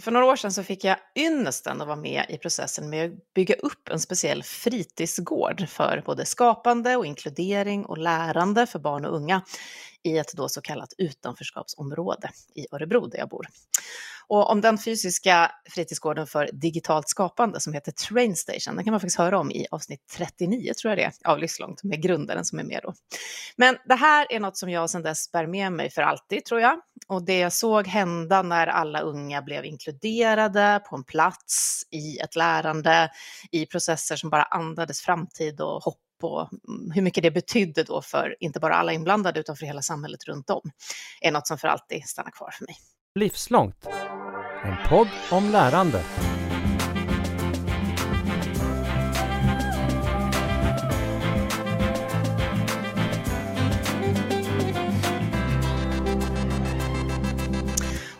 för några år sedan så fick jag ynnesten att vara med i processen med att bygga upp en speciell fritidsgård för både skapande och inkludering och lärande för barn och unga i ett då så kallat utanförskapsområde i Örebro där jag bor. Och om den fysiska fritidsgården för digitalt skapande som heter Trainstation, den kan man faktiskt höra om i avsnitt 39 tror jag det är, av Livslångt med grundaren som är med då. Men det här är något som jag sedan dess bär med mig för alltid tror jag. Och det jag såg hända när alla unga blev inkluderade på en plats, i ett lärande, i processer som bara andades framtid och hopp på mm, hur mycket det betydde då för inte bara alla inblandade utan för hela samhället runt om, är något som för alltid stannar kvar för mig. Livslångt, en podd om lärande.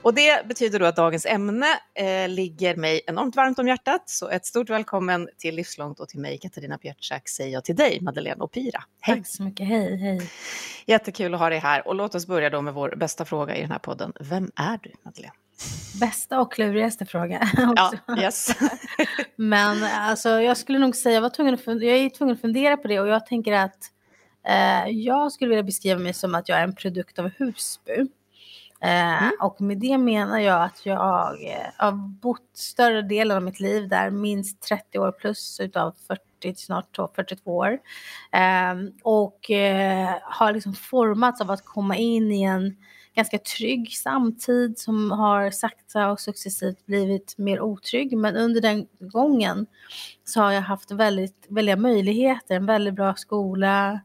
Och det betyder då att dagens ämne eh, ligger mig enormt varmt om hjärtat. Så ett stort välkommen till Livslångt och till mig, Katarina Björtsäck, säger jag till dig, Madeleine och Pira. Hej! Tack så mycket, hej, hej. Jättekul att ha dig här. Och låt oss börja då med vår bästa fråga i den här podden. Vem är du, Madeleine? Bästa och klurigaste fråga. ja, yes. Men alltså, jag skulle nog säga, jag, var tvungen att fundera, jag är tvungen att fundera på det och jag tänker att eh, jag skulle vilja beskriva mig som att jag är en produkt av Husby. Eh, mm. Och med det menar jag att jag eh, har bott större delen av mitt liv där, minst 30 år plus utav 40, snart 42 år. Eh, och eh, har liksom formats av att komma in i en ganska trygg samtid som har sakta och successivt blivit mer otrygg. Men under den gången så har jag haft väldigt, väldiga möjligheter, en väldigt bra skola,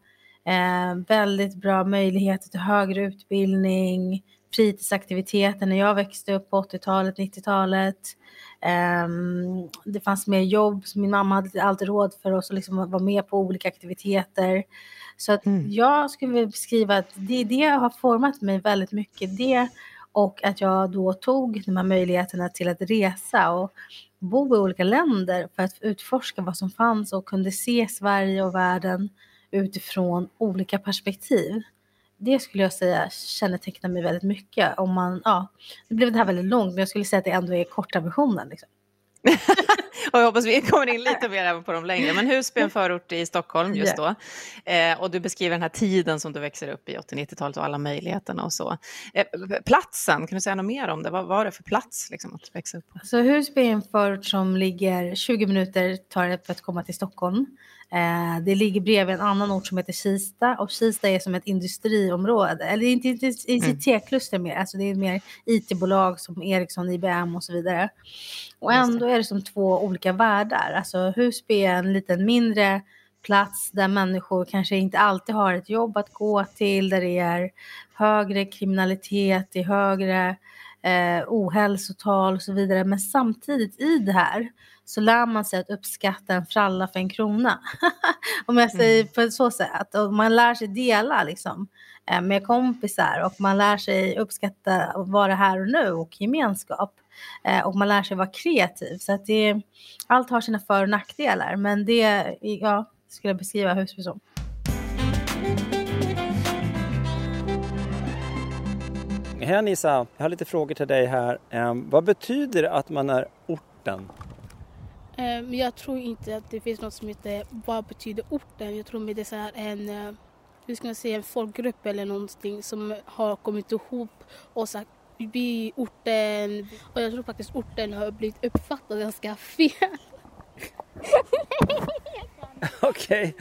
eh, väldigt bra möjligheter till högre utbildning, fritidsaktiviteter när jag växte upp på 80-talet, 90-talet. Um, ehm, det fanns mer jobb, så min mamma hade alltid råd för oss att liksom vara med på olika aktiviteter. Så att mm. jag skulle vilja beskriva att det, det har format mig väldigt mycket. Det och att jag då tog de här möjligheterna till att resa och bo i olika länder för att utforska vad som fanns och kunde se Sverige och världen utifrån olika perspektiv det skulle jag säga kännetecknar mig väldigt mycket. Om man, ja, nu blev det här väldigt långt, men jag skulle säga att det ändå är korta versionen. Liksom. och jag hoppas vi kommer in lite mer även på de längre. Men Husby är en förort i Stockholm just då. Eh, och du beskriver den här tiden som du växer upp i 80-90-talet och alla möjligheterna och så. Eh, platsen, kan du säga något mer om det? Vad var det för plats liksom, att växa upp på? Så Husby är en förort som ligger 20 minuter tar det för att komma till Stockholm. Eh, det ligger bredvid en annan ort som heter Kista och Kista är som ett industriområde, eller inte ICT-kluster mer, alltså det är mer IT-bolag som Ericsson, IBM och så vidare. Och ändå är det som två olika världar, alltså Husby är en liten mindre plats där människor kanske inte alltid har ett jobb att gå till, där det är högre kriminalitet, det är högre eh, ohälsotal och så vidare. Men samtidigt i det här så lär man sig att uppskatta en fralla för en krona. Om jag säger mm. på så sätt. Och man lär sig dela liksom, eh, med kompisar och man lär sig uppskatta att vara här och nu och gemenskap. Eh, och man lär sig vara kreativ. Så att det, allt har sina för och nackdelar. Men det ja, skulle jag beskriva Husby som. Hej Anissa, jag har lite frågor till dig här. Um, vad betyder det att man är orten? Eh, men jag tror inte att det finns något som heter vad betyder orten. Jag tror att det är så här en, eh, hur ska man säga, en folkgrupp eller någonting som har kommit ihop och sagt vi orten och jag tror faktiskt orten har blivit uppfattad ganska fel. Okej.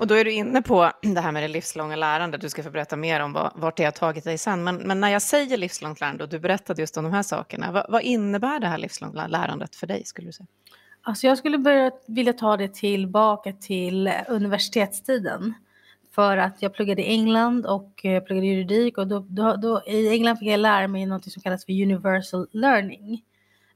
Och då är du inne på det här med det livslånga lärandet. Du ska få berätta mer om vad, vart det har tagit dig sen. Men, men, när jag säger livslångt lärande och du berättade just om de här sakerna, vad, vad innebär det här livslånga lärandet för dig skulle du säga? Alltså jag skulle börja vilja ta det tillbaka till eh, universitetstiden. För att jag pluggade i England och jag pluggade juridik och då, då, då, i England fick jag lära mig något som kallas för universal learning.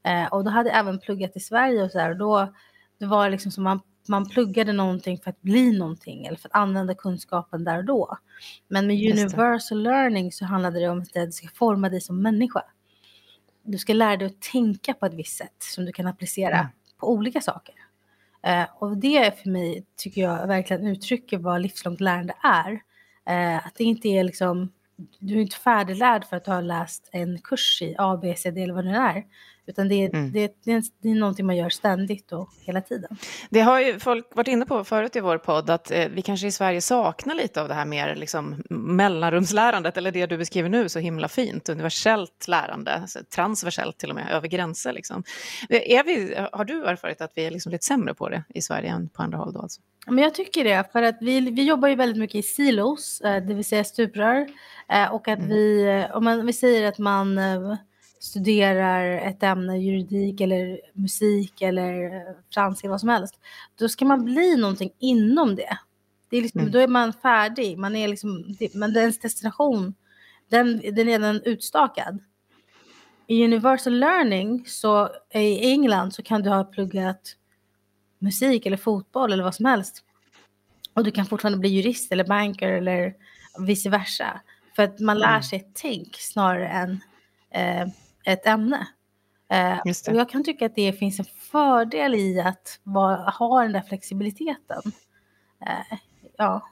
Eh, och då hade jag även pluggat i Sverige och så här, och då det var liksom som man man pluggade någonting för att bli någonting eller för att använda kunskapen där och då. Men med universal learning så handlade det om att det ska forma dig som människa. Du ska lära dig att tänka på ett visst sätt som du kan applicera mm. på olika saker. Uh, och det för mig tycker jag verkligen uttrycker vad livslångt lärande är. Uh, att det inte är liksom du är inte färdiglärd för att du har läst en kurs i A, B, C, D eller vad det är. Utan det, mm. det, det, är, det är någonting man gör ständigt och hela tiden. Det har ju folk varit inne på förut i vår podd, att eh, vi kanske i Sverige saknar lite av det här mer liksom, mellanrumslärandet, eller det du beskriver nu så himla fint, universellt lärande, alltså, transversellt till och med, över gränser. Liksom. Är vi, har du erfarit att vi är liksom lite sämre på det i Sverige än på andra håll då? Alltså? Men jag tycker det, för att vi, vi jobbar ju väldigt mycket i silos, eh, det vill säga stuprör, eh, och att mm. vi, om man, vi säger att man studerar ett ämne, juridik eller musik eller franska, vad som helst, då ska man bli någonting inom det. det är liksom, mm. Då är man färdig, man är liksom, men dens destination, den, den är redan utstakad. I universal learning, så i England, så kan du ha pluggat musik eller fotboll eller vad som helst. Och du kan fortfarande bli jurist eller banker eller vice versa. För att man lär mm. sig ett tänk snarare än eh, ett ämne. Eh, och jag kan tycka att det finns en fördel i att va, ha den där flexibiliteten. Eh, ja.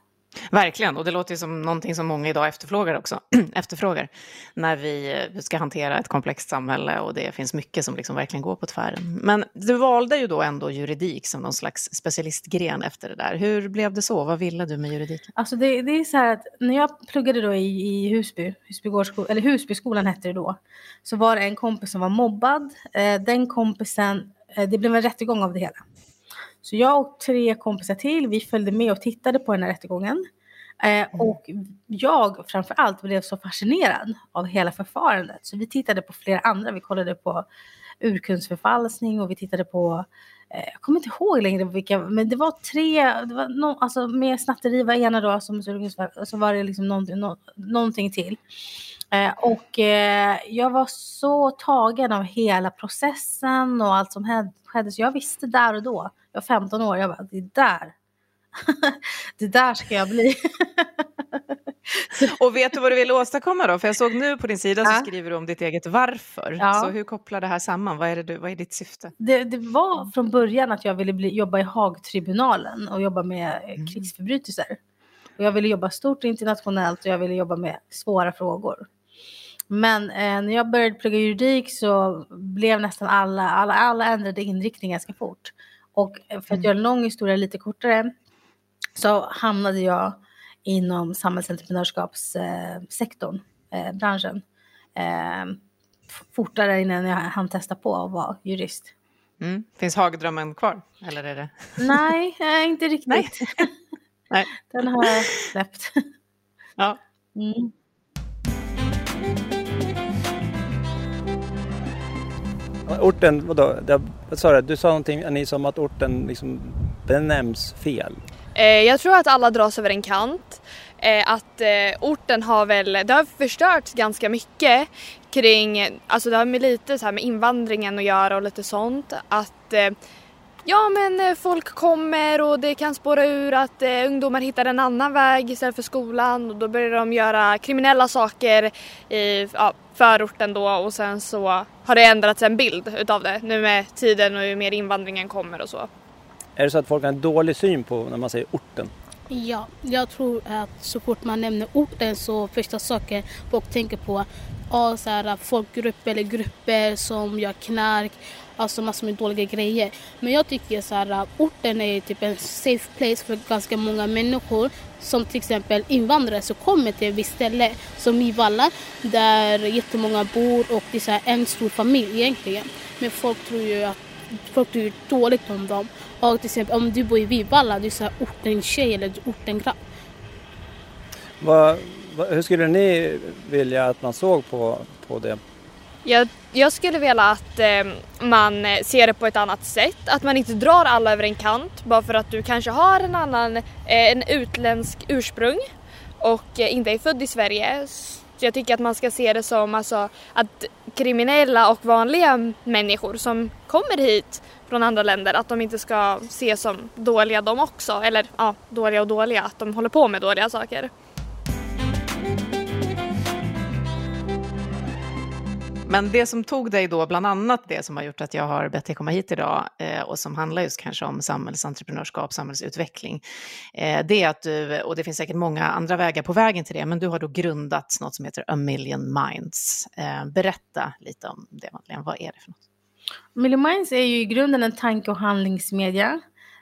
Verkligen, och det låter ju som någonting som många idag efterfrågar också. efterfrågar när vi eh, ska hantera ett komplext samhälle och det finns mycket som liksom verkligen går på tvären. Men du valde ju då ändå juridik som någon slags specialistgren efter det där. Hur blev det så? Vad ville du med juridik? Alltså det, det är så här att när jag pluggade då i, i Husby, Husby eller Husbyskolan hette det då, så var det en kompis som var mobbad. Eh, den kompisen, eh, det blev en rättegång av det hela. Så jag och tre kompisar till, vi följde med och tittade på den här rättegången. Eh, mm. och jag framför allt blev så fascinerad av hela förfarandet. Så vi tittade på flera andra. Vi kollade på urkundsförfalskning och vi tittade på, Eh, jag kommer inte ihåg längre vilka, men det var tre, det var no, alltså med snatteri var ena då, som, så var det liksom någonting, no, någonting till. Eh, och eh, jag var så tagen av hela processen och allt som skedde, så jag visste där och då jag var 15 år, jag bara, det är där. det där ska jag bli. och vet du vad du vill åstadkomma då? För jag såg nu på din sida ja. så skriver du om ditt eget varför. Ja. Så hur kopplar det här samman? Vad är, det du, vad är ditt syfte? Det, det var från början att jag ville bli, jobba i Haagtribunalen och jobba med mm. krigsförbrytelser. Och jag ville jobba stort internationellt och jag ville jobba med svåra frågor. Men eh, när jag började plugga juridik så blev nästan alla, alla, alla ändrade inriktning ganska fort. Och för att mm. göra en lång historia lite kortare så hamnade jag inom samhällsentreprenörskapssektorn, eh, branschen. Eh, fortare innan jag hann testa på att vara jurist. Mm. Finns hagdrömmen kvar? Eller är det... Nej, inte riktigt. Nej. Nej. Den har jag släppt. Ja. Mm. Orten, vadå? Det, vad sa du? Sa någonting Anissa om att orten liksom benämns fel. Eh, jag tror att alla dras över en kant. Eh, att eh, orten har väl, det har förstörts ganska mycket kring, alltså det har med lite så här med invandringen att göra och lite sånt. Att eh, Ja men eh, folk kommer och det kan spåra ur att eh, ungdomar hittar en annan väg istället för skolan och då börjar de göra kriminella saker i ja, förorten då och sen så har det ändrats en bild utav det nu med tiden och hur mer invandringen kommer och så. Är det så att folk har en dålig syn på när man säger orten? Ja, jag tror att så fort man nämner orten så första saken folk tänker på ja, så här, folkgrupper eller grupper som gör knark, alltså massor med dåliga grejer. Men jag tycker så här, orten är typ en safe place för ganska många människor som till exempel invandrare som kommer till ett visst ställe som i Valla där jättemånga bor och det är så här en stor familj egentligen. Men folk tror ju att folk tror dåligt om dem. Och till exempel om du bor i Vivalla, du är så här orten-tjej eller orten-grabb. Vad, hur skulle ni vilja att man såg på, på det? Jag, jag skulle vilja att eh, man ser det på ett annat sätt. Att man inte drar alla över en kant bara för att du kanske har en annan, eh, en utländsk ursprung och eh, inte är född i Sverige. Så jag tycker att man ska se det som alltså, att kriminella och vanliga människor som kommer hit från andra länder, att de inte ska ses som dåliga de också. Eller ja, dåliga och dåliga, att de håller på med dåliga saker. Men det som tog dig då, bland annat det som har gjort att jag har bett dig komma hit idag eh, och som handlar just kanske om samhällsentreprenörskap, samhällsutveckling, eh, det är att du, och det finns säkert många andra vägar på vägen till det, men du har då grundat något som heter A Million Minds. Eh, berätta lite om det, Madeleine. Vad är det för något? Million Minds är ju i grunden en tanke och handlingsmedia.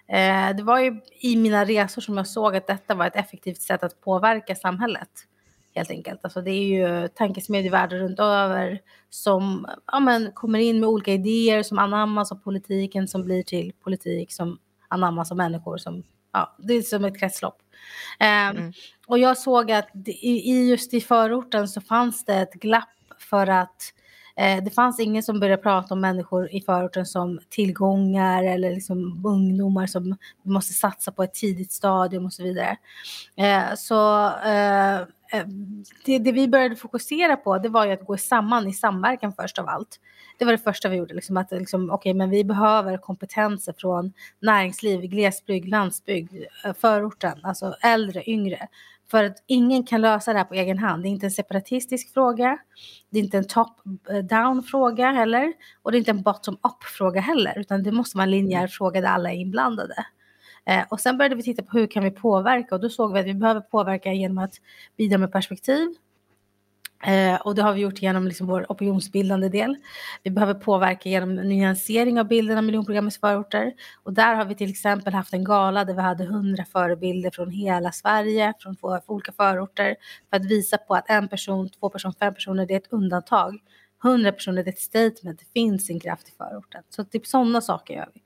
Eh, det var ju i mina resor som jag såg att detta var ett effektivt sätt att påverka samhället helt enkelt. Alltså det är ju tankesmedjor världen runt över som ja, men, kommer in med olika idéer som anammas av politiken som blir till politik som anammas av människor som Ja, det är som ett kretslopp. Um, mm. Och jag såg att i, just i förorten så fanns det ett glapp för att eh, det fanns ingen som började prata om människor i förorten som tillgångar eller liksom ungdomar som måste satsa på ett tidigt stadium och så vidare. Eh, så eh, eh, det, det, vi började fokusera på det var ju att gå samman i samverkan först av allt. Det var det första vi gjorde, liksom att liksom, okay, men vi behöver kompetenser från näringsliv, glesbygd, landsbygd, eh, förorten, alltså äldre, yngre. För att ingen kan lösa det här på egen hand. Det är inte en separatistisk fråga, det är inte en top-down eh, fråga heller och det är inte en bottom-up fråga heller, utan det måste vara en linjär fråga där alla är inblandade. Eh, och sen började vi titta på hur kan vi påverka och då såg vi att vi behöver påverka genom att bidra med perspektiv. Eh, och det har vi gjort genom liksom vår opinionsbildande del. Vi behöver påverka genom nyansering av bilden av miljonprogrammets förorter. Och där har vi till exempel haft en gala där vi hade hundra förebilder från hela Sverige, från olika förorter, för att visa på att en person, två personer, fem personer, det är ett undantag. 100 personer är ett statement, det finns en kraft i förorten. Så typ sådana saker gör vi.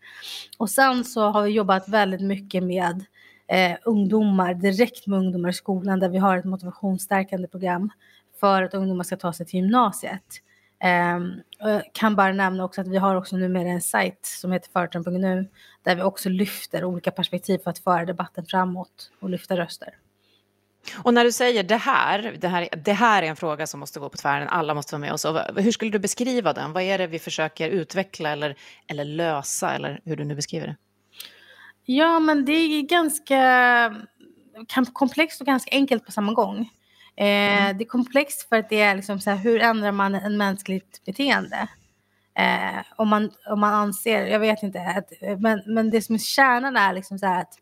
Och sen så har vi jobbat väldigt mycket med eh, ungdomar, direkt med ungdomar i skolan där vi har ett motivationsstärkande program för att ungdomar ska ta sig till gymnasiet. Um, jag kan bara nämna också att vi har också numera en sajt som heter förorten.nu där vi också lyfter olika perspektiv för att föra debatten framåt och lyfta röster. Och när du säger det här, det här, det här är en fråga som måste gå på tvären, alla måste vara med oss. Hur skulle du beskriva den? Vad är det vi försöker utveckla eller, eller lösa, eller hur du nu beskriver det? Ja, men det är ganska komplext och ganska enkelt på samma gång. Eh, mm. Det är komplext för att det är liksom så här, hur ändrar man en mänskligt beteende? Eh, om, man, om man anser, jag vet inte, att, men, men det som är kärnan är liksom så här att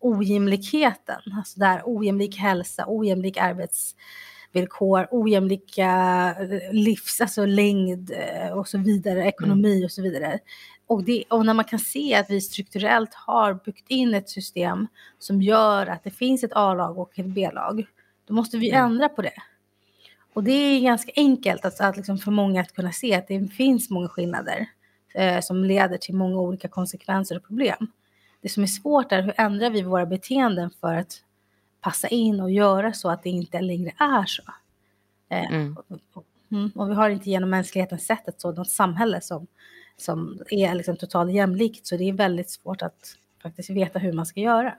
ojämlikheten. Alltså där ojämlik hälsa, ojämlik arbetsvillkor, ojämlika eh, livs, alltså längd eh, och så vidare, ekonomi mm. och så vidare. Och, det, och när man kan se att vi strukturellt har byggt in ett system som gör att det finns ett A-lag och ett B-lag, då måste vi mm. ändra på det. Och det är ganska enkelt att, att liksom för många att kunna se att det finns många skillnader eh, som leder till många olika konsekvenser och problem. Det som är svårt är hur ändrar vi våra beteenden för att passa in och göra så att det inte längre är så. Eh, mm. Och, mm, och vi har inte genom mänskligheten sett ett sådant samhälle som, som är liksom totalt jämlikt, så det är väldigt svårt att faktiskt veta hur man ska göra.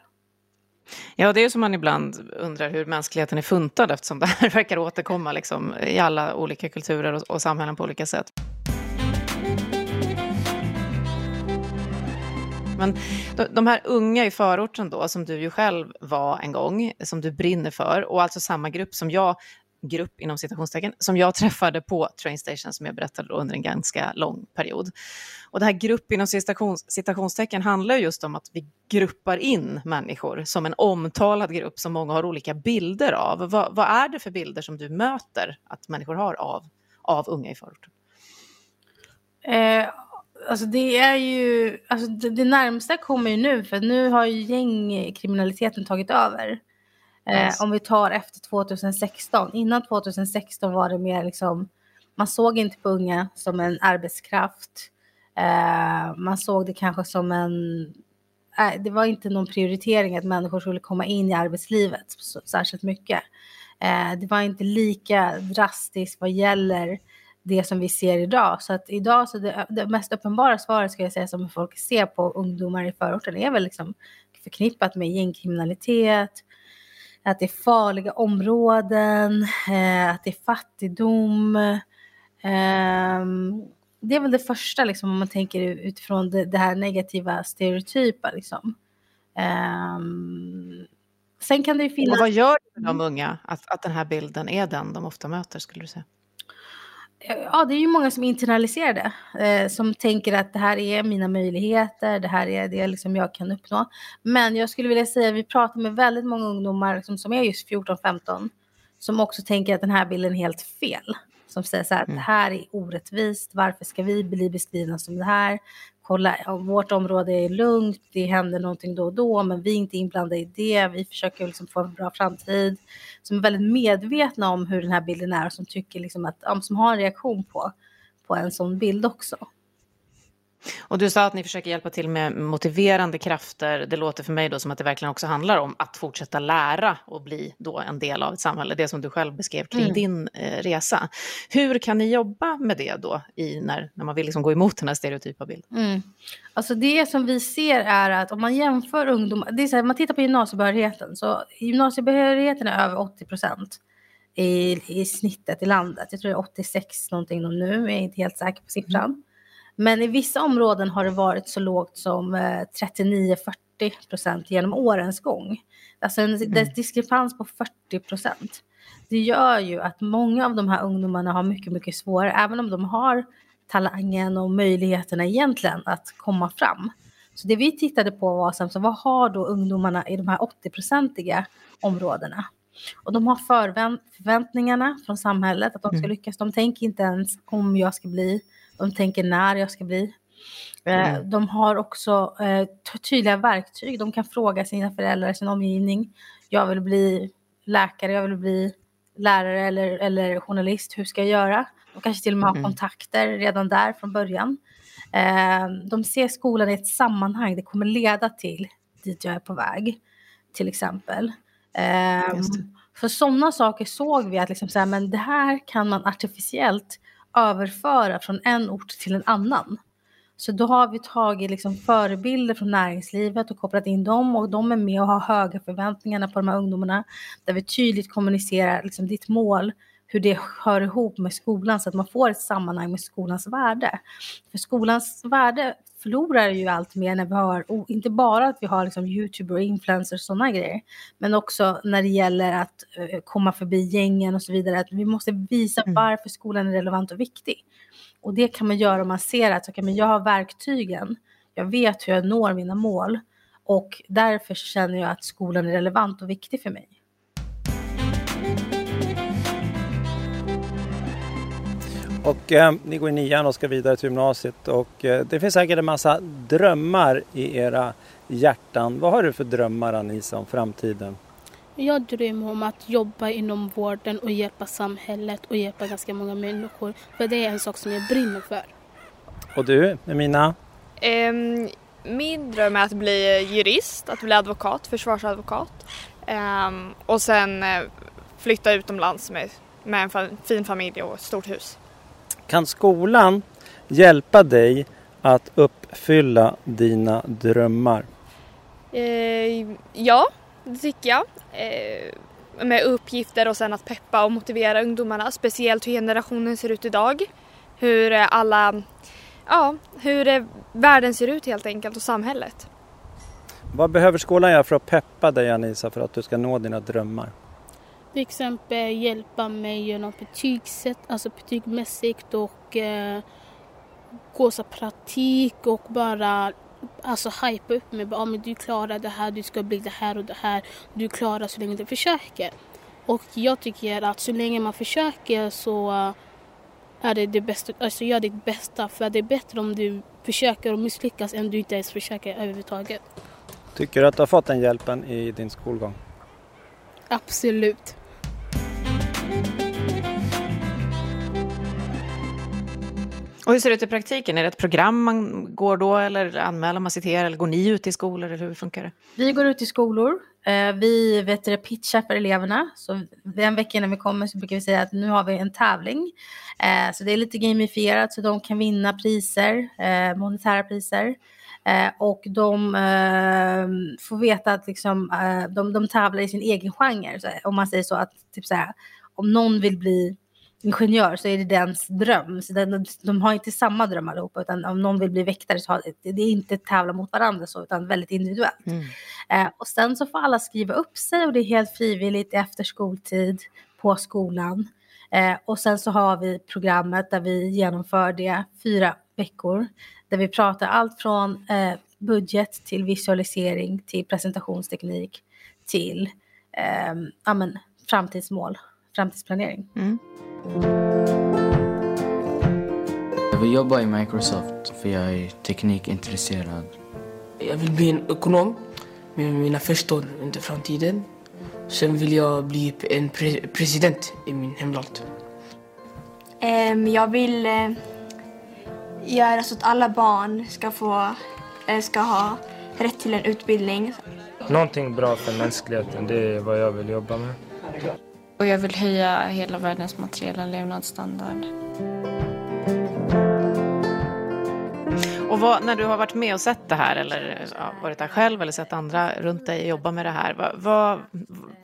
Ja, det är som man ibland undrar hur mänskligheten är funtad eftersom det här verkar återkomma liksom, i alla olika kulturer och, och samhällen på olika sätt. Men de här unga i förorten då, som du ju själv var en gång, som du brinner för, och alltså samma grupp som jag grupp inom citationstecken som jag träffade på Trainstation, som jag berättade då under en ganska lång period. Och det här grupp inom citations, citationstecken handlar just om att vi gruppar in människor som en omtalad grupp som många har olika bilder av. Vad, vad är det för bilder som du möter att människor har av, av unga i förorten? Eh, Alltså det är ju, alltså det, det närmsta kommer ju nu för nu har ju gängkriminaliteten tagit över. Yes. Eh, om vi tar efter 2016. Innan 2016 var det mer liksom, man såg inte på unga som en arbetskraft. Eh, man såg det kanske som en, eh, det var inte någon prioritering att människor skulle komma in i arbetslivet så, särskilt mycket. Eh, det var inte lika drastiskt vad gäller det som vi ser idag. Så att idag så det, det mest uppenbara svaret ska jag säga som folk ser på ungdomar i förorten är väl liksom förknippat med gängkriminalitet, att det är farliga områden, eh, att det är fattigdom. Eh, det är väl det första liksom, om man tänker utifrån det, här negativa stereotypa. Liksom. Eh, sen kan det ju finnas... Och vad gör det med de unga att, att den här bilden är den de ofta möter skulle du säga? Ja, det är ju många som internaliserar det. Eh, som tänker att det här är mina möjligheter, det här är det liksom jag kan uppnå. Men jag skulle vilja säga vi pratar med väldigt många ungdomar liksom, som är just 14-15 som också tänker att den här bilden är helt fel. Som säger så här, mm. det här är orättvist, varför ska vi bli beskrivna som det här? Kolla, vårt område är lugnt, det händer någonting då och då, men vi är inte inblandade i det, vi försöker liksom få en bra framtid. Som är väldigt medvetna om hur den här bilden är och som tycker liksom att, som har en reaktion på, på en sån bild också. Och du sa att ni försöker hjälpa till med motiverande krafter. Det låter för mig då som att det verkligen också handlar om att fortsätta lära och bli då en del av ett samhälle. Det som du själv beskrev kring mm. din eh, resa. Hur kan ni jobba med det då i när, när man vill liksom gå emot den här stereotypa bilden? Mm. Alltså det som vi ser är att om man jämför ungdomar, det är så här, man tittar på gymnasiebehörigheten, så gymnasiebehörigheten är över 80 procent i, i snittet i landet. Jag tror det är 86 någonting nu, jag är inte helt säker på siffran. Mm. Men i vissa områden har det varit så lågt som 39-40 eh, procent genom årens gång. Alltså en mm. diskrepans på 40 procent. Det gör ju att många av de här ungdomarna har mycket, mycket svårare, även om de har talangen och möjligheterna egentligen att komma fram. Så det vi tittade på var så vad har då ungdomarna i de här 80-procentiga områdena? Och de har förväntningarna från samhället att de ska mm. lyckas. De tänker inte ens om jag ska bli de tänker när jag ska bli. Eh, mm. De har också eh, tydliga verktyg. De kan fråga sina föräldrar, sin omgivning. Jag vill bli läkare, jag vill bli lärare eller, eller journalist. Hur ska jag göra? De kanske till och med har mm. kontakter redan där från början. Eh, de ser skolan i ett sammanhang. Det kommer leda till dit jag är på väg, till exempel. För sådana saker såg vi att liksom så här, men det här kan man artificiellt överföra från en ort till en annan. Så då har vi tagit liksom förebilder från näringslivet och kopplat in dem och de är med och har höga förväntningar på de här ungdomarna. Där vi tydligt kommunicerar liksom ditt mål, hur det hör ihop med skolan så att man får ett sammanhang med skolans värde. För skolans värde förlorar ju allt mer när vi har, inte bara att vi har liksom Youtube och influencers och sådana grejer, men också när det gäller att uh, komma förbi gängen och så vidare, att vi måste visa mm. varför skolan är relevant och viktig. Och det kan man göra om man ser att okay, men jag har verktygen, jag vet hur jag når mina mål och därför känner jag att skolan är relevant och viktig för mig. Och eh, ni går i nian och ska vidare till gymnasiet och eh, det finns säkert en massa drömmar i era hjärtan. Vad har du för drömmar Anisa om framtiden? Jag drömmer om att jobba inom vården och hjälpa samhället och hjälpa ganska många människor. För det är en sak som jag brinner för. Och du, Emina? Um, min dröm är att bli jurist, att bli advokat, försvarsadvokat. Um, och sen uh, flytta utomlands med, med en fin familj och ett stort hus. Kan skolan hjälpa dig att uppfylla dina drömmar? Eh, ja, det tycker jag. Eh, med uppgifter och sen att peppa och motivera ungdomarna, speciellt hur generationen ser ut idag. Hur alla, ja, hur världen ser ut helt enkelt och samhället. Vad behöver skolan göra för att peppa dig Anisa för att du ska nå dina drömmar? Till exempel hjälpa mig genom betygssätt, alltså betygsmässigt och eh, gå så praktik och bara alltså hypa upp mig. Ja, men du klarar det här, du ska bli det här och det här. Du klarar så länge du försöker. Och jag tycker att så länge man försöker så är det det bästa, alltså gör ditt bästa. För det är bättre om du försöker och misslyckas än du inte ens försöker överhuvudtaget. Tycker du att du har fått den hjälpen i din skolgång? Absolut. Och hur ser det ut i praktiken? Är det ett program man går då eller anmäler man sig till er eller går ni ut i skolor eller hur funkar det? Vi går ut i skolor. Eh, vi vet det, pitchar för eleverna. Så en vecka innan vi kommer så brukar vi säga att nu har vi en tävling. Eh, så det är lite gamifierat så de kan vinna priser, eh, monetära priser. Och de får veta att liksom, de, de tävlar i sin egen genre. Om man säger så att typ så här, om någon vill bli ingenjör så är det dens dröm. Så den, de har inte samma dröm allihopa utan om någon vill bli väktare så har det, det är inte tävla mot varandra så utan väldigt individuellt. Mm. Eh, och sen så får alla skriva upp sig och det är helt frivilligt efter skoltid på skolan. Eh, och sen så har vi programmet där vi genomför det fyra veckor. Där vi pratar allt från eh, budget till visualisering till presentationsteknik till eh, ja, men, framtidsmål, framtidsplanering. Mm. Jag vill jobba i Microsoft för jag är teknikintresserad. Jag vill bli en ekonom med mina första år under framtiden. Sen vill jag bli en pre president i min hemland. Um, jag vill uh, göra så att alla barn ska, få, uh, ska ha rätt till en utbildning. Någonting bra för mänskligheten, det är vad jag vill jobba med. Och jag vill höja hela världens materiella levnadsstandard. Och vad, när du har varit med och sett det här eller ja, varit där själv eller sett andra runt dig jobba med det här, vad, vad,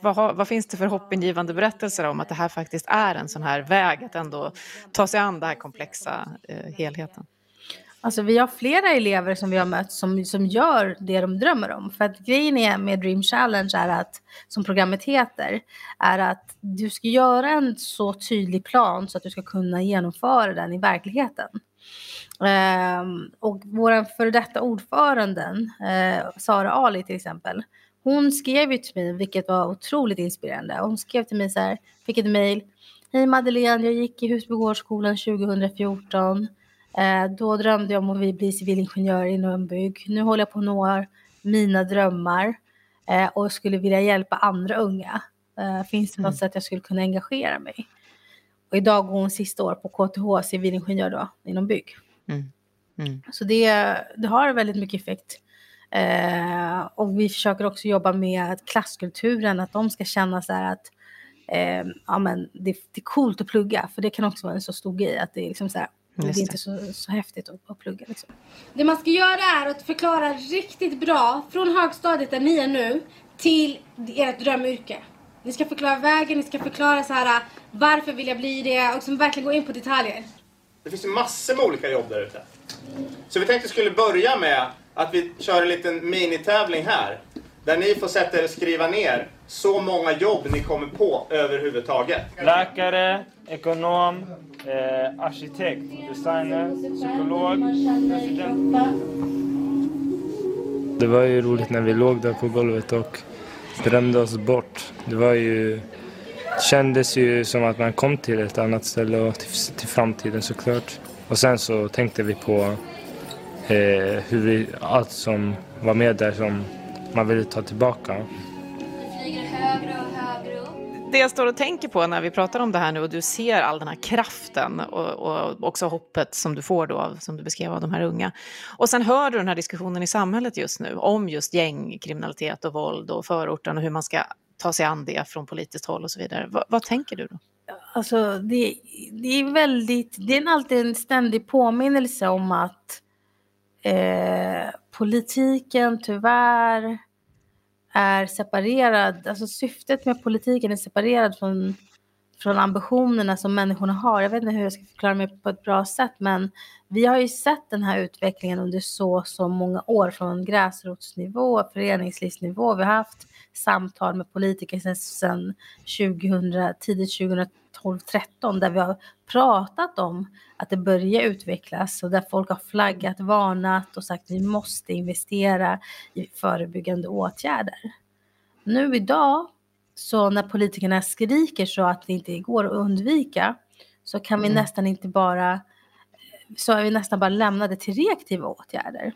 vad, vad, finns det för hoppingivande berättelser om att det här faktiskt är en sån här väg att ändå ta sig an den här komplexa eh, helheten? Alltså vi har flera elever som vi har mött som, som gör det de drömmer om. För att grejen är med Dream Challenge är att, som programmet heter, är att du ska göra en så tydlig plan så att du ska kunna genomföra den i verkligheten. Um, och vår före detta ordföranden, uh, Sara Ali till exempel, hon skrev ju till mig, vilket var otroligt inspirerande. Hon skrev till mig så här, fick ett mejl. Hej Madeleine, jag gick i Husbygårdsskolan 2014. Eh, då drömde jag om att bli civilingenjör inom bygg. Nu håller jag på att nå mina drömmar eh, och skulle vilja hjälpa andra unga. Eh, finns det något mm. sätt jag skulle kunna engagera mig? Och idag går hon sista år på KTH civilingenjör då, inom bygg. Mm. Mm. Så det, det har väldigt mycket effekt. Eh, och vi försöker också jobba med klasskulturen, att de ska känna så här att eh, ja, men det, det, är coolt att plugga, för det kan också vara en så stor grej att det är liksom så här, det är inte så, så häftigt att, att plugga. Liksom. Det man ska göra är att förklara riktigt bra från högstadiet där ni är nu till ert drömyrke. Ni ska förklara vägen, ni ska förklara så här varför vill jag bli det och liksom verkligen gå in på detaljer. Det finns ju massor med olika jobb där ute. Så vi tänkte skulle börja med att vi kör en liten minitävling här. Där ni får sätta er och skriva ner så många jobb ni kommer på överhuvudtaget. Läkare, ekonom, eh, arkitekt, designer, psykolog, president. Det var ju roligt när vi låg där på golvet och drömde oss bort. Det var ju kändes ju som att man kom till ett annat ställe och till, till framtiden såklart. Och sen så tänkte vi på eh, hur vi, allt som var med där som man ville ta tillbaka. Det jag står och tänker på när vi pratar om det här nu och du ser all den här kraften och, och också hoppet som du får då, som du beskrev av de här unga. Och sen hör du den här diskussionen i samhället just nu om just gängkriminalitet och våld och förorten och hur man ska ta sig an det från politiskt håll och så vidare. V vad tänker du då? Alltså det, det är väldigt, det är alltid en ständig påminnelse om att eh, politiken tyvärr är separerad, alltså syftet med politiken är separerad från, från ambitionerna som människorna har. Jag vet inte hur jag ska förklara mig på ett bra sätt, men vi har ju sett den här utvecklingen under så, så många år från gräsrotsnivå, föreningslivsnivå. Vi har haft samtal med politiker sedan 2000, tidigt 2012, 13 där vi har pratat om att det börjar utvecklas och där folk har flaggat, varnat och sagt att vi måste investera i förebyggande åtgärder. Nu idag, så när politikerna skriker så att det inte går att undvika, så kan vi mm. nästan inte bara så är vi nästan bara lämnade till reaktiva åtgärder.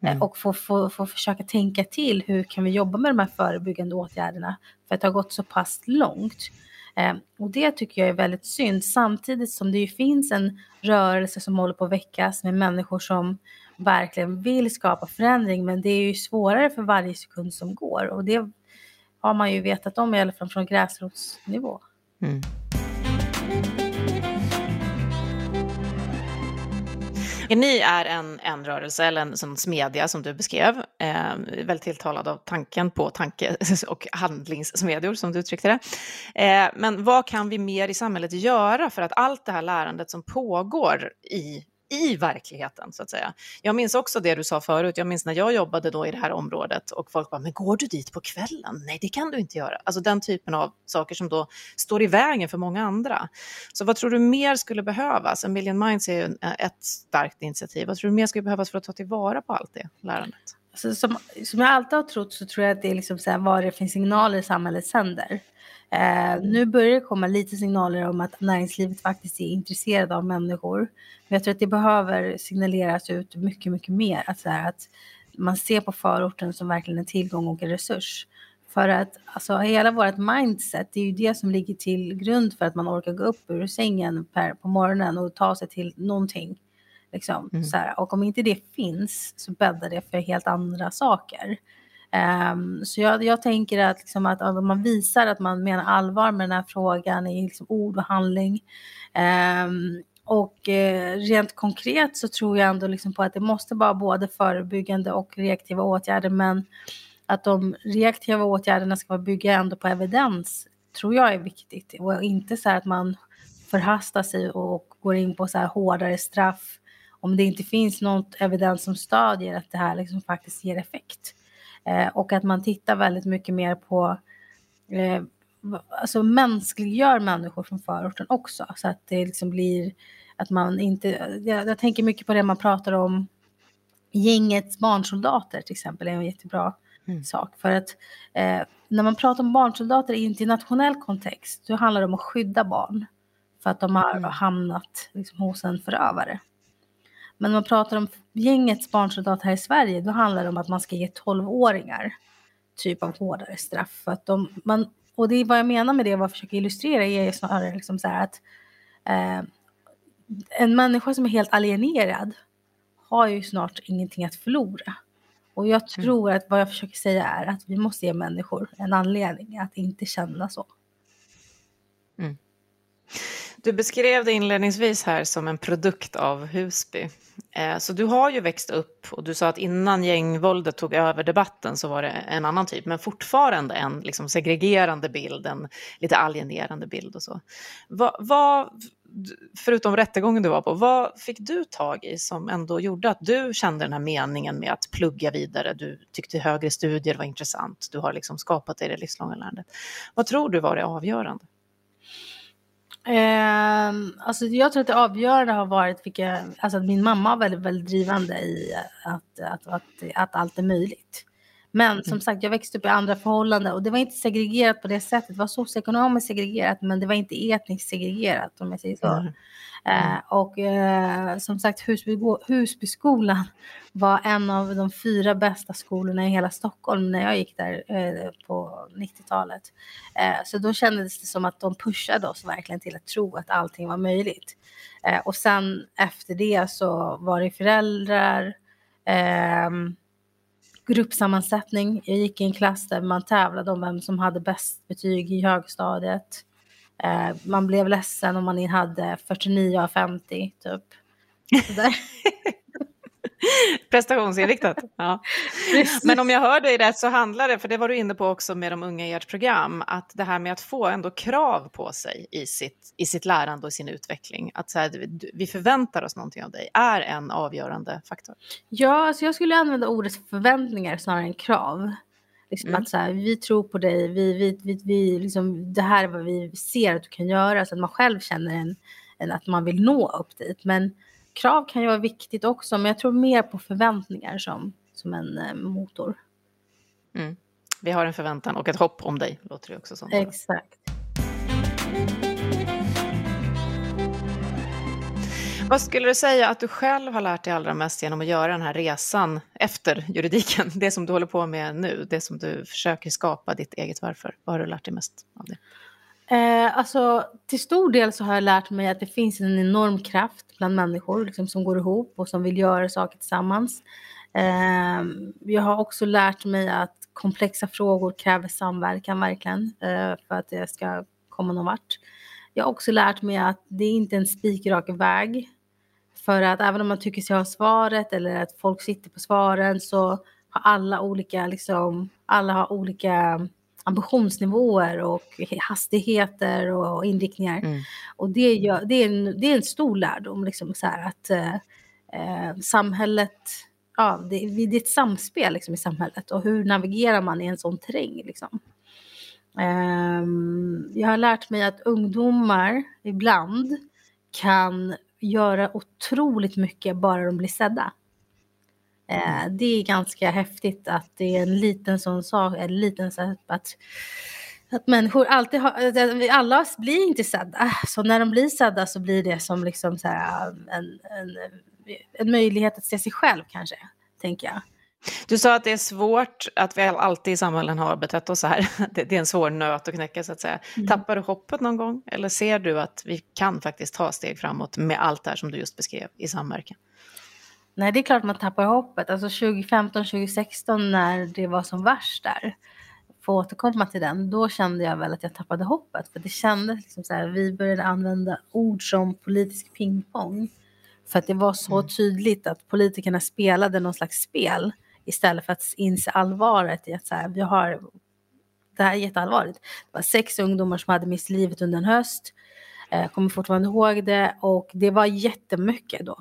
Mm. Och få, få, få försöka tänka till hur kan vi jobba med de här förebyggande åtgärderna för att det har gått så pass långt. Eh, och det tycker jag är väldigt synd samtidigt som det ju finns en rörelse som håller på att väckas med människor som verkligen vill skapa förändring men det är ju svårare för varje sekund som går och det har man ju vetat om i alla fall från gräsrotsnivå. Mm. Ni är en, en rörelse, eller en sån smedja som du beskrev. Eh, väldigt tilltalad av tanken på tanke och handlingssmedjor som du uttryckte det. Eh, men vad kan vi mer i samhället göra för att allt det här lärandet som pågår i i verkligheten så att säga. Jag minns också det du sa förut, jag minns när jag jobbade då i det här området och folk bara, men går du dit på kvällen? Nej, det kan du inte göra. Alltså den typen av saker som då står i vägen för många andra. Så vad tror du mer skulle behövas? A Million Minds är ju eh, ett starkt initiativ. Vad tror du mer skulle behövas för att ta tillvara på allt det lärandet? Alltså, som, som jag alltid har trott så tror jag att det är liksom så här, vad det finns signaler samhället sänder. Eh, nu börjar det komma lite signaler om att näringslivet faktiskt är intresserade av människor. Men jag tror att det behöver signaleras ut mycket, mycket mer. Att, så här, att man ser på förorten som verkligen en tillgång och en resurs. För att alltså, hela vårt mindset, det är ju det som ligger till grund för att man orkar gå upp ur sängen per, på morgonen och ta sig till någonting. Liksom, mm. så här. Och om inte det finns så bäddar det för helt andra saker. Um, så jag, jag tänker att, liksom att om man visar att man menar allvar med den här frågan i liksom ord och handling. Um, ehm, och eh, rent konkret så tror jag ändå liksom på att det måste vara både förebyggande och reaktiva åtgärder. Men att de reaktiva åtgärderna ska bygga ändå på evidens tror jag är viktigt. Och inte så att man förhastar sig och går in på så här hårdare straff om det inte finns något evidens som stödjer att det här liksom faktiskt ger effekt. Eh, och att man tittar väldigt mycket mer på eh, alltså mänskliggör människor från förorten också. Så att det liksom blir att man inte, jag, jag tänker mycket på det man pratar om gängets barnsoldater till exempel är en jättebra mm. sak. För att eh, när man pratar om barnsoldater i internationell kontext, då handlar det om att skydda barn. För att de har mm. hamnat liksom, hos en förövare. Men när man pratar om gängets barnsoldat här i Sverige, då handlar det om att man ska ge 12-åringar typ av hårdare straff. För att de, man, och det är vad jag menar med det, vad jag försöker illustrera, är snarare liksom så att eh, en människa som är helt alienerad har ju snart ingenting att förlora. Och jag mm. tror att vad jag försöker säga är att vi måste ge människor en anledning att inte känna så. Mm. Du beskrev det inledningsvis här som en produkt av Husby. Eh, så du har ju växt upp och du sa att innan gängvåldet tog över debatten så var det en annan typ, men fortfarande en liksom segregerande bild, en lite alienerande bild och så. Vad, vad, förutom rättegången du var på, vad fick du tag i som ändå gjorde att du kände den här meningen med att plugga vidare? Du tyckte högre studier var intressant, du har liksom skapat dig det livslånga lärandet. Vad tror du var det avgörande? Eh, alltså jag tror att det avgörande har varit vilka, alltså att min mamma var väldigt, väldigt drivande i att, att, att, att allt är möjligt. Men som mm. sagt, jag växte upp i andra förhållanden och det var inte segregerat på det sättet. Det var socioekonomiskt segregerat, men det var inte etniskt segregerat om jag säger så. Mm. Eh, och eh, som sagt, Husby, Husbyskolan var en av de fyra bästa skolorna i hela Stockholm när jag gick där eh, på 90-talet. Eh, så då kändes det som att de pushade oss verkligen till att tro att allting var möjligt. Eh, och sen efter det så var det föräldrar, ehm, gruppsammansättning. Jag gick i en klass där man tävlade om vem som hade bäst betyg i högstadiet. Eh, man blev ledsen om man hade 49 av 50 typ. Prestationsinriktat. Ja. Men om jag hör dig rätt så handlar det, för det var du inne på också med de unga i ert program, att det här med att få ändå krav på sig i sitt, i sitt lärande och sin utveckling, att så här, vi förväntar oss någonting av dig, är en avgörande faktor. Ja, alltså jag skulle använda ordet förväntningar snarare än krav. Liksom mm. Att så här, vi tror på dig, vi, vi, vi, vi, liksom, det här är vad vi ser att du kan göra, så att man själv känner en, en att man vill nå upp dit. Men krav kan ju vara viktigt också, men jag tror mer på förväntningar som, som en eh, motor. Mm. Vi har en förväntan och ett hopp om dig, låter det också som. Exakt. Vad skulle du säga att du själv har lärt dig allra mest genom att göra den här resan efter juridiken? Det som du håller på med nu, det som du försöker skapa ditt eget varför. Vad har du lärt dig mest av det? Eh, alltså, till stor del så har jag lärt mig att det finns en enorm kraft bland människor liksom, som går ihop och som vill göra saker tillsammans. Eh, jag har också lärt mig att komplexa frågor kräver samverkan verkligen eh, för att det ska komma någon vart. Jag har också lärt mig att det är inte en spikrak väg. För att även om man tycker sig ha svaret eller att folk sitter på svaren så har alla olika, liksom, alla har olika ambitionsnivåer och hastigheter och inriktningar. Mm. Och det, gör, det, är en, det är en stor lärdom, liksom, så här, att, eh, samhället, ja, det, det är ett samspel liksom, i samhället och hur navigerar man i en sån terräng liksom. Ehm, jag har lärt mig att ungdomar ibland kan göra otroligt mycket bara de blir sedda. Eh, det är ganska häftigt att det är en liten sån sak, en liten så att, att människor alltid har, alla blir inte sedda. Så när de blir sedda så blir det som liksom så här, en, en, en möjlighet att se sig själv kanske, tänker jag. Du sa att det är svårt, att vi alltid i samhällen har betett oss så här. Det, är en svår nöt att knäcka så att säga. Mm. Tappar du hoppet någon gång? Eller ser du att vi kan faktiskt ta steg framåt med allt det här som du just beskrev i samverkan? Nej, det är klart man tappar hoppet. Alltså 2015, 2016 när det var som värst där, att återkomma till den, då kände jag väl att jag tappade hoppet. För det kändes liksom så här, vi började använda ord som politisk pingpong. För att det var så mm. tydligt att politikerna spelade någon slags spel istället för att inse allvaret i att så här, vi har, det här är jätteallvarligt. Det var sex ungdomar som hade mist livet under en höst. Jag eh, kommer fortfarande ihåg det och det var jättemycket då.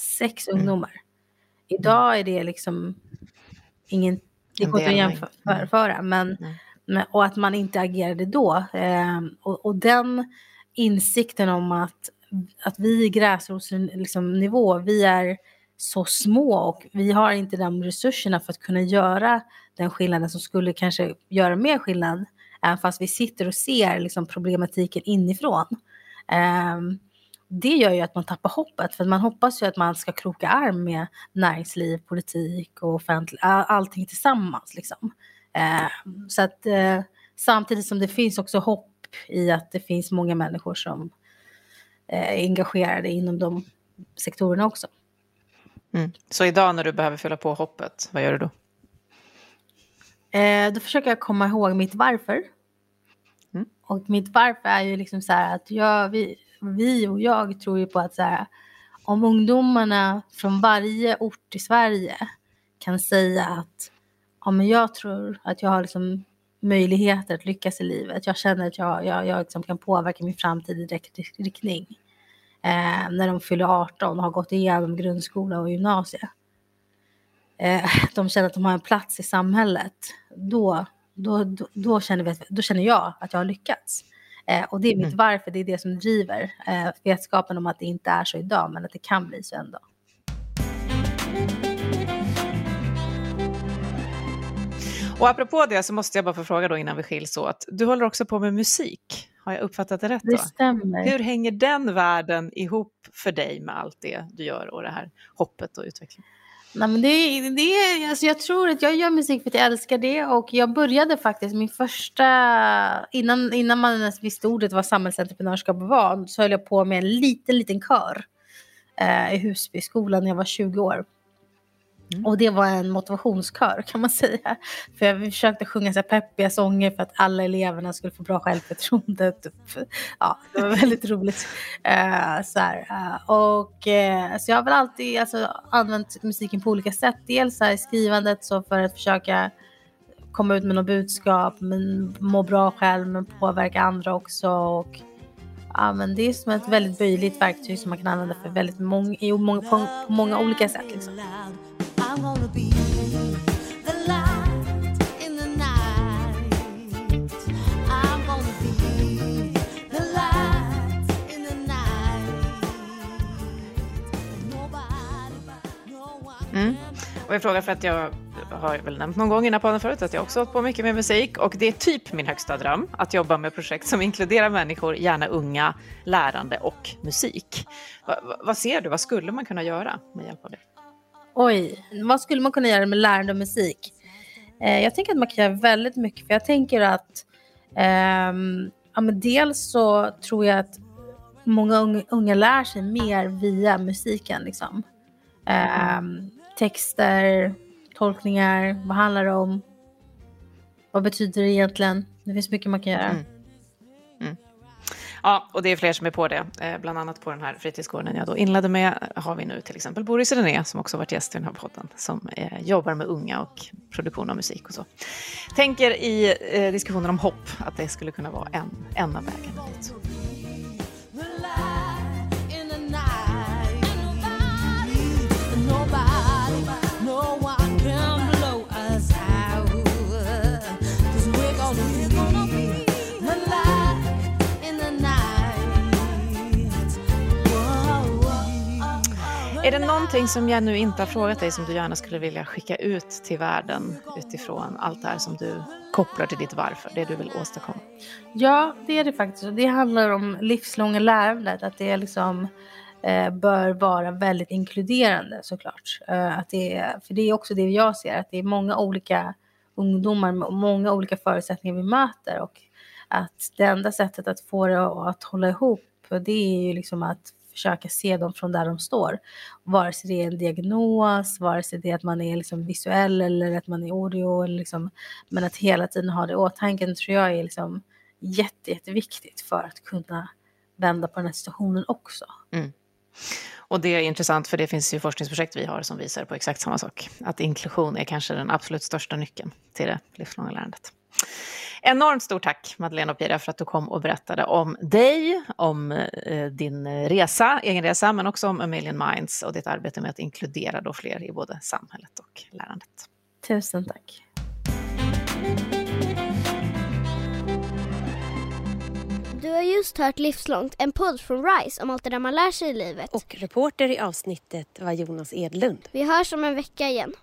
Sex mm. ungdomar. Idag är det liksom ingen, det går inte att jämföra. Men, men, och att man inte agerade då. Eh, och, och den insikten om att, att vi i gräsrotsnivå, liksom, vi är så små och vi har inte de resurserna för att kunna göra den skillnaden som skulle kanske göra mer skillnad, även fast vi sitter och ser liksom problematiken inifrån. Um, det gör ju att man tappar hoppet, för man hoppas ju att man ska kroka arm med näringsliv, politik och offentlig, allting tillsammans. Liksom. Uh, så att uh, samtidigt som det finns också hopp i att det finns många människor som uh, är engagerade inom de sektorerna också. Mm. Så idag när du behöver fylla på hoppet, vad gör du då? Eh, då försöker jag komma ihåg mitt varför. Mm. Och mitt varför är ju liksom så här att jag, vi, vi och jag tror ju på att så här, om ungdomarna från varje ort i Sverige kan säga att ja, men jag tror att jag har liksom möjligheter att lyckas i livet. Jag känner att jag, jag, jag liksom kan påverka min framtid i rätt riktning eh, när de fyller 18 och har gått igenom grundskola och gymnasie. Eh, de känner att de har en plats i samhället. Då, då, då, då, känner, vi, då känner jag att jag har lyckats. Eh, och det är mitt mm. varför, det är det som driver eh, vetskapen om att det inte är så idag, men att det kan bli så en dag. Och apropå det så måste jag bara få fråga då innan vi skiljs åt. Du håller också på med musik. Har jag uppfattat det rätt? Då? Det stämmer. Hur hänger den världen ihop för dig med allt det du gör och det här hoppet och utvecklingen? Nej, men det, det, alltså jag tror att jag gör musik för att jag älskar det och jag började faktiskt min första, innan, innan man ens visste ordet vad samhällsentreprenörskap var, så höll jag på med en liten, liten kör eh, i Husbyskolan när jag var 20 år. Mm. Och det var en motivationskör kan man säga. För jag försökte sjunga så peppiga sånger för att alla eleverna skulle få bra självförtroende. Typ. Ja, det var väldigt roligt. Uh, så, uh, och, uh, så jag har väl alltid alltså, använt musiken på olika sätt. Dels här, i skrivandet så för att försöka komma ut med något budskap, men må bra själv men påverka andra också. Och, ja, men det är som ett väldigt böjligt verktyg som man kan använda för väldigt mång i många, på, på många olika sätt. Liksom. Mm. Och jag frågar för att jag har väl nämnt någon gång innan podden förut att jag också hållit på mycket med musik och det är typ min högsta dröm att jobba med projekt som inkluderar människor, gärna unga, lärande och musik. Va, va, vad ser du, vad skulle man kunna göra med hjälp av det? Oj, vad skulle man kunna göra med lärande och musik? Eh, jag tänker att man kan göra väldigt mycket, för jag tänker att eh, ja, men dels så tror jag att många unga, unga lär sig mer via musiken. Liksom. Eh, texter, tolkningar, vad handlar det om? Vad betyder det egentligen? Det finns mycket man kan göra. Mm. Ja, och det är fler som är på det. Eh, bland annat på den här fritidsgården jag då inledde med har vi nu till exempel Boris René som också varit gäst i den här podden som eh, jobbar med unga och produktion av musik och så. Tänker i eh, diskussionen om hopp att det skulle kunna vara en, en av vägarna dit. Är det någonting som jag nu inte har frågat dig som du gärna skulle vilja skicka ut till världen utifrån allt det här som du kopplar till ditt varför, det du vill åstadkomma? Ja, det är det faktiskt. Det handlar om livslånga lärandet. Att det liksom eh, bör vara väldigt inkluderande såklart. Eh, att det är, för det är också det jag ser, att det är många olika ungdomar med många olika förutsättningar vi möter. Och att det enda sättet att få det att hålla ihop, det är ju liksom att försöka se dem från där de står. Vare sig det är en diagnos, vare sig det är att man är liksom visuell eller att man är audio. Eller liksom, men att hela tiden ha det i åtanke tror jag är liksom jätte, jätteviktigt för att kunna vända på den här situationen också. Mm. Och det är intressant för det finns ju forskningsprojekt vi har som visar på exakt samma sak. Att inklusion är kanske den absolut största nyckeln till det livslånga lärandet. Enormt stort tack Madeleine och Pira för att du kom och berättade om dig, om eh, din resa, egen resa, men också om A Million Minds och ditt arbete med att inkludera då fler i både samhället och lärandet. Tusen tack. Du har just hört Livslångt, en podd från RISE om allt det där man lär sig i livet. Och reporter i avsnittet var Jonas Edlund. Vi hörs om en vecka igen.